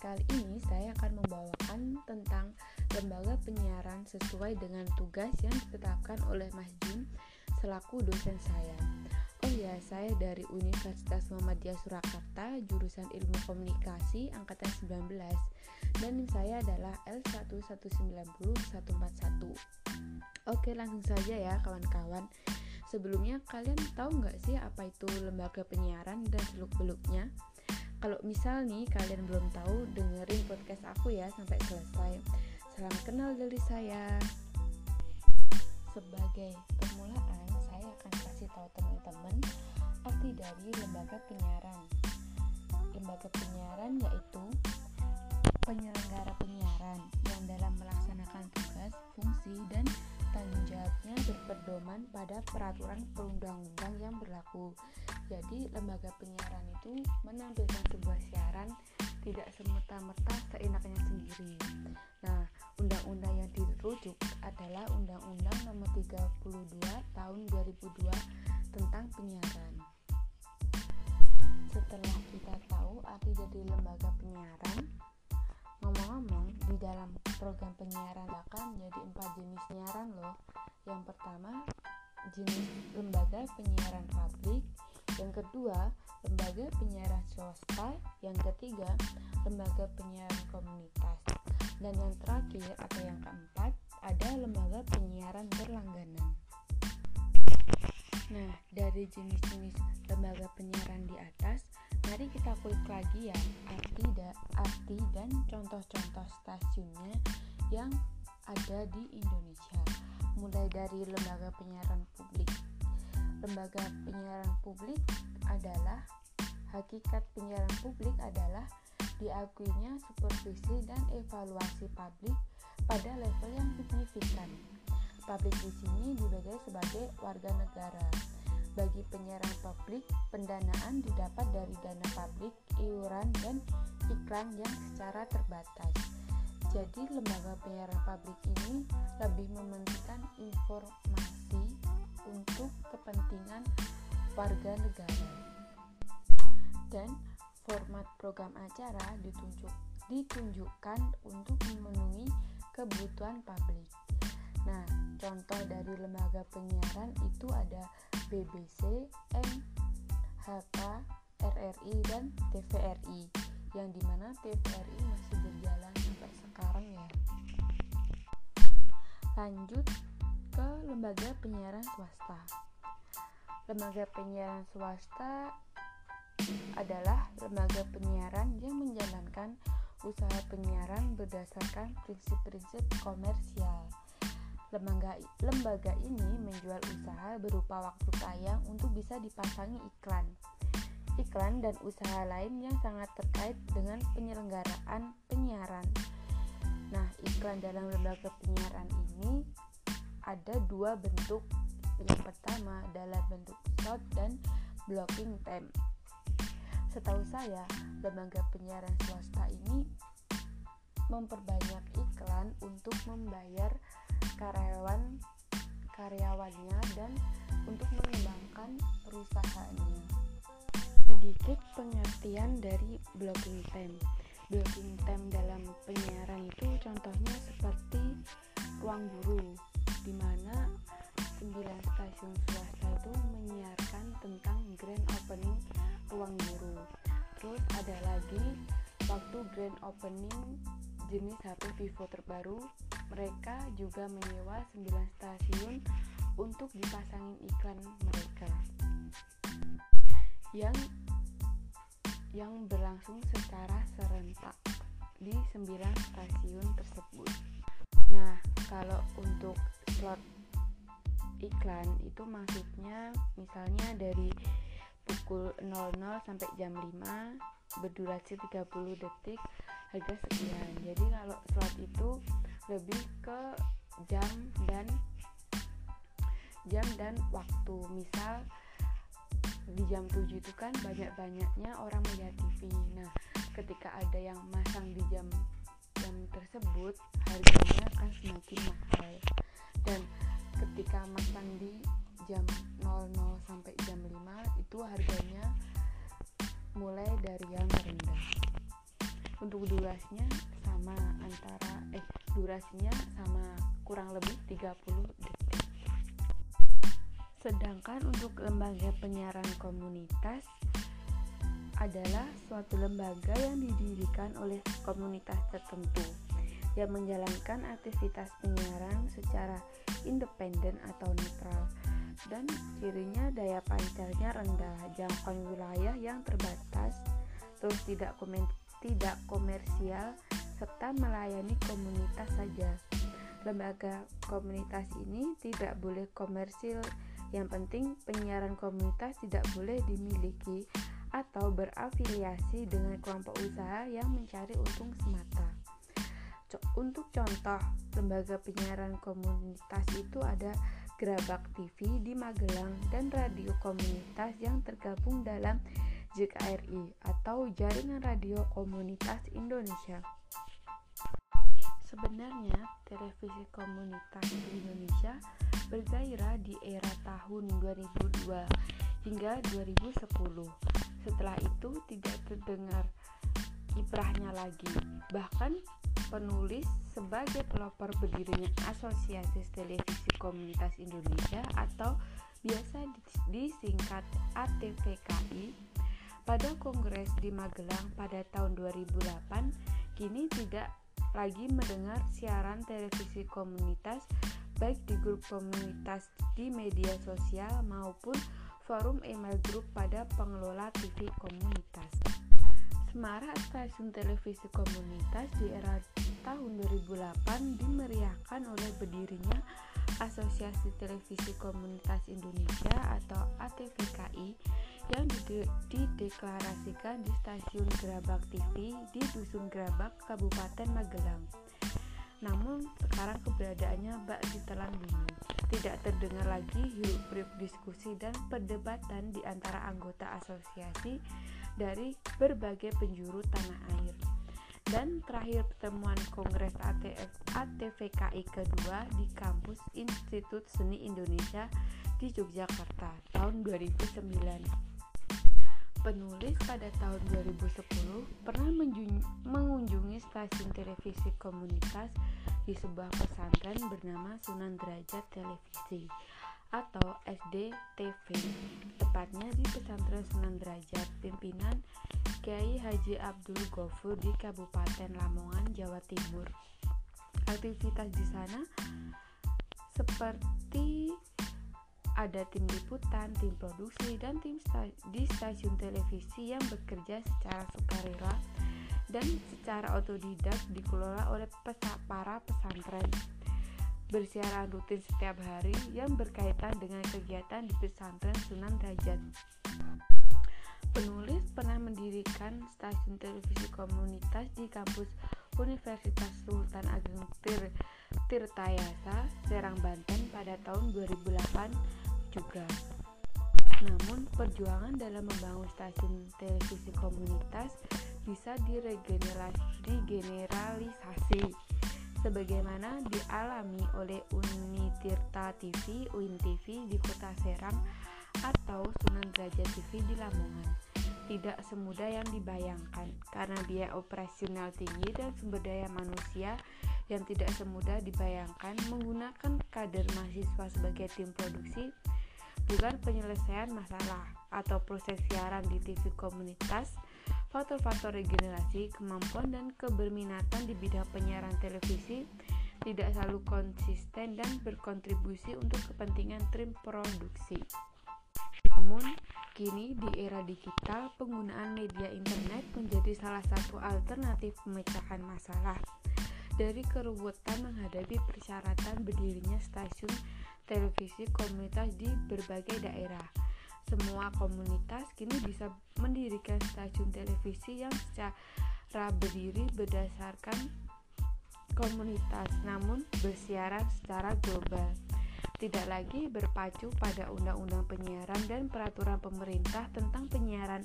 kali ini saya akan membawakan tentang lembaga penyiaran sesuai dengan tugas yang ditetapkan oleh Mas Jim selaku dosen saya Oh ya, saya dari Universitas Muhammadiyah Surakarta, jurusan Ilmu Komunikasi angkatan 19 dan saya adalah L1190141. Oke, langsung saja ya kawan-kawan. Sebelumnya kalian tahu nggak sih apa itu lembaga penyiaran dan seluk-beluknya? Kalau misal nih kalian belum tahu, dengerin podcast aku ya sampai selesai. Salam kenal dari saya. Sebagai permulaan, saya akan kasih tahu teman-teman arti dari lembaga penyiaran. Lembaga penyiaran yaitu penyelenggara penyiaran berpedoman pada peraturan perundang-undang yang berlaku. Jadi, lembaga penyiaran itu menampilkan sebuah siaran tidak semerta-merta seenaknya sendiri. Nah, undang-undang yang dirujuk adalah Undang-Undang Nomor 32 Tahun 2002 tentang penyiaran. Setelah kita tahu arti dari lembaga penyiaran, ngomong-ngomong di dalam program penyiaran akan menjadi empat jenis penyiaran loh. Yang pertama jenis lembaga penyiaran publik, yang kedua lembaga penyiaran swasta, yang ketiga lembaga penyiaran komunitas, dan yang terakhir atau yang keempat ada lembaga penyiaran berlangganan. Nah, dari jenis-jenis lembaga penyiaran di atas, mari kita kulik lagi ya arti, da, arti dan contoh-contoh stasiunnya yang ada di Indonesia. Mulai dari lembaga penyiaran publik. Lembaga penyiaran publik adalah hakikat penyiaran publik adalah diakuinya supervisi dan evaluasi publik pada level yang signifikan Publik di sini dibagi sebagai warga negara. Bagi penyiaran publik, pendanaan didapat dari dana publik, iuran, dan iklan yang secara terbatas. Jadi, lembaga penyiaran publik ini lebih mementingkan informasi untuk kepentingan warga negara. Dan format program acara ditunjuk, ditunjukkan untuk memenuhi kebutuhan publik. Nah, contoh dari lembaga penyiaran itu ada BBC, MHK, RRI, dan TVRI yang di mana TVRI masih berjalan sampai sekarang ya. Lanjut ke lembaga penyiaran swasta. Lembaga penyiaran swasta adalah lembaga penyiaran yang menjalankan usaha penyiaran berdasarkan prinsip-prinsip komersial Lembaga, lembaga ini menjual usaha berupa waktu tayang untuk bisa dipasangi iklan. Iklan dan usaha lain yang sangat terkait dengan penyelenggaraan penyiaran. Nah, iklan dalam lembaga penyiaran ini ada dua bentuk. Yang pertama dalam bentuk slot dan blocking time. Setahu saya, lembaga penyiaran swasta ini memperbanyak iklan untuk membayar karyawan karyawannya dan untuk mengembangkan perusahaannya. Sedikit pengertian dari blocking time. Blocking time dalam penyiaran itu contohnya seperti ruang guru di mana 9 stasiun swasta itu menyiarkan tentang grand opening ruang guru. Terus ada lagi waktu grand opening jenis HP Vivo terbaru mereka juga menyewa 9 stasiun untuk dipasangin iklan mereka yang yang berlangsung secara serentak di 9 stasiun tersebut. Nah, kalau untuk slot iklan itu maksudnya misalnya dari pukul 00 sampai jam 5 berdurasi 30 detik harga sekian. Jadi kalau slot itu lebih ke jam dan jam dan waktu. Misal di jam 7 itu kan banyak-banyaknya orang melihat TV nah ketika ada yang masang di jam jam tersebut harganya akan semakin mahal. Dan ketika masang di jam 00 sampai jam 5 itu harganya mulai dari yang rendah. Untuk durasinya sama antara eh durasinya sama kurang lebih 30 detik. Sedangkan untuk lembaga penyiaran komunitas adalah suatu lembaga yang didirikan oleh komunitas tertentu yang menjalankan aktivitas penyiaran secara independen atau netral. Dan cirinya daya pancarnya rendah, jangkauan wilayah yang terbatas, terus tidak komen, tidak komersial serta melayani komunitas saja. Lembaga komunitas ini tidak boleh komersil. Yang penting penyiaran komunitas tidak boleh dimiliki atau berafiliasi dengan kelompok usaha yang mencari untung semata. Untuk contoh, lembaga penyiaran komunitas itu ada Gerabak TV di Magelang dan radio komunitas yang tergabung dalam JKRI atau Jaringan Radio Komunitas Indonesia. Sebenarnya, televisi komunitas di Indonesia bergairah di era tahun 2002 hingga 2010. Setelah itu tidak terdengar kiprahnya lagi. Bahkan penulis sebagai pelopor berdirinya Asosiasi Televisi Komunitas Indonesia atau biasa disingkat ATVKI pada kongres di Magelang pada tahun 2008 kini tidak lagi mendengar siaran televisi komunitas baik di grup komunitas di media sosial maupun forum email grup pada pengelola TV komunitas. Semarak stasiun televisi komunitas di era tahun 2008 dimeriahkan oleh berdirinya Asosiasi Televisi Komunitas Indonesia atau ATVKI yang dideklarasikan di stasiun Gerabak TV di Dusun Gerabak, Kabupaten Magelang. Namun sekarang keberadaannya bak ditelan bumi tidak terdengar lagi hirup diskusi dan perdebatan di antara anggota asosiasi dari berbagai penjuru tanah air. Dan terakhir pertemuan Kongres ATF, ATVKI kedua di kampus Institut Seni Indonesia di Yogyakarta tahun 2009. Penulis pada tahun 2010 pernah mengunjungi stasiun televisi komunitas di sebuah pesantren bernama Sunan Derajat Televisi atau SDTV tepatnya di pesantren Sunan Derajat pimpinan Kiai Haji Abdul Gofur di Kabupaten Lamongan, Jawa Timur. Aktivitas di sana seperti ada tim liputan, tim produksi, dan tim sta di stasiun televisi yang bekerja secara sukarela dan secara otodidak dikelola oleh pesa para pesantren bersiaran rutin setiap hari yang berkaitan dengan kegiatan di pesantren Sunan Derajat. Penulis pernah mendirikan stasiun televisi komunitas di kampus Universitas Sultan Ageng Tir Tirtayasa, Serang, Banten pada tahun 2008 juga. Namun, perjuangan dalam membangun stasiun televisi komunitas bisa digeneralisasi sebagaimana dialami oleh Unitirta TV, UIN TV di Kota Serang atau Sunan Derajat TV di Lamongan. Tidak semudah yang dibayangkan karena biaya operasional tinggi dan sumber daya manusia yang tidak semudah dibayangkan menggunakan kader mahasiswa sebagai tim produksi bukan penyelesaian masalah atau proses siaran di TV komunitas faktor-faktor regenerasi, kemampuan dan keberminatan di bidang penyiaran televisi tidak selalu konsisten dan berkontribusi untuk kepentingan tim produksi. Namun, kini di era digital, penggunaan media internet menjadi salah satu alternatif pemecahan masalah. Dari keruwetan menghadapi persyaratan berdirinya stasiun televisi komunitas di berbagai daerah, semua komunitas kini bisa mendirikan stasiun televisi yang secara berdiri berdasarkan komunitas namun bersiaran secara global. Tidak lagi berpacu pada undang-undang penyiaran dan peraturan pemerintah tentang penyiaran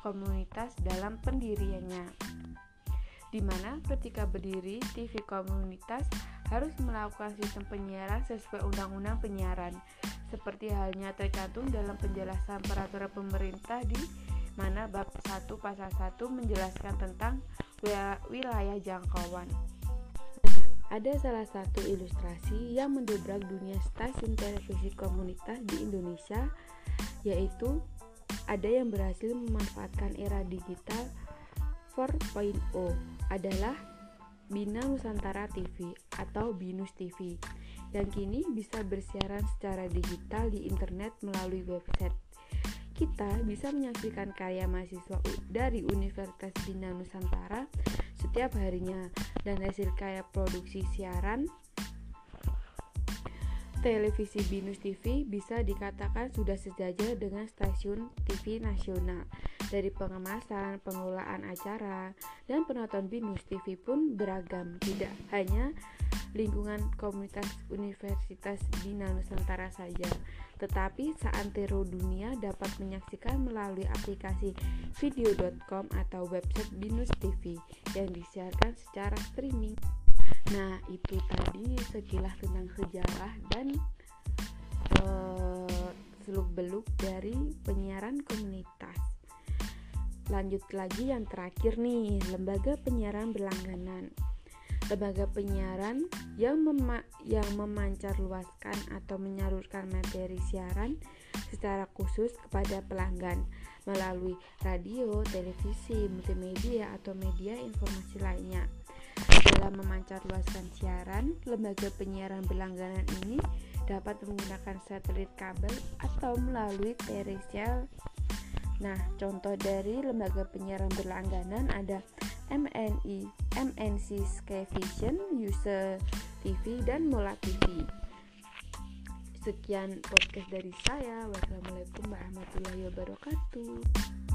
komunitas dalam pendiriannya di mana ketika berdiri TV komunitas harus melakukan sistem penyiaran sesuai undang-undang penyiaran seperti halnya tercantum dalam penjelasan peraturan pemerintah di mana bab 1 pasal 1 menjelaskan tentang wilayah jangkauan. Ada salah satu ilustrasi yang mendobrak dunia stasiun televisi komunitas di Indonesia yaitu ada yang berhasil memanfaatkan era digital 4.0 adalah Bina Nusantara TV atau BINUS TV yang kini bisa bersiaran secara digital di internet melalui website. Kita bisa menyaksikan karya mahasiswa dari Universitas Bina Nusantara setiap harinya dan hasil karya produksi siaran televisi Binus TV bisa dikatakan sudah sejajar dengan stasiun TV nasional. Dari pengemasan, pengelolaan acara, dan penonton Binus TV pun beragam. Tidak hanya lingkungan komunitas Universitas Bina Nusantara saja, tetapi seantero dunia dapat menyaksikan melalui aplikasi video.com atau website Binus TV yang disiarkan secara streaming. Nah, itu tadi sekilas tentang sejarah dan uh, seluk-beluk dari penyiaran komunitas. Lanjut lagi yang terakhir nih, lembaga penyiaran berlangganan. Lembaga penyiaran yang mema yang memancar luaskan atau menyalurkan materi siaran secara khusus kepada pelanggan melalui radio, televisi, multimedia, atau media informasi lainnya. Dalam memancarluaskan siaran, lembaga penyiaran berlangganan ini dapat menggunakan satelit kabel atau melalui terrestrial. Nah, contoh dari lembaga penyiaran berlangganan ada MNI, MNC Skyvision, User TV, dan Mola TV. Sekian podcast dari saya. Wassalamualaikum warahmatullahi wabarakatuh.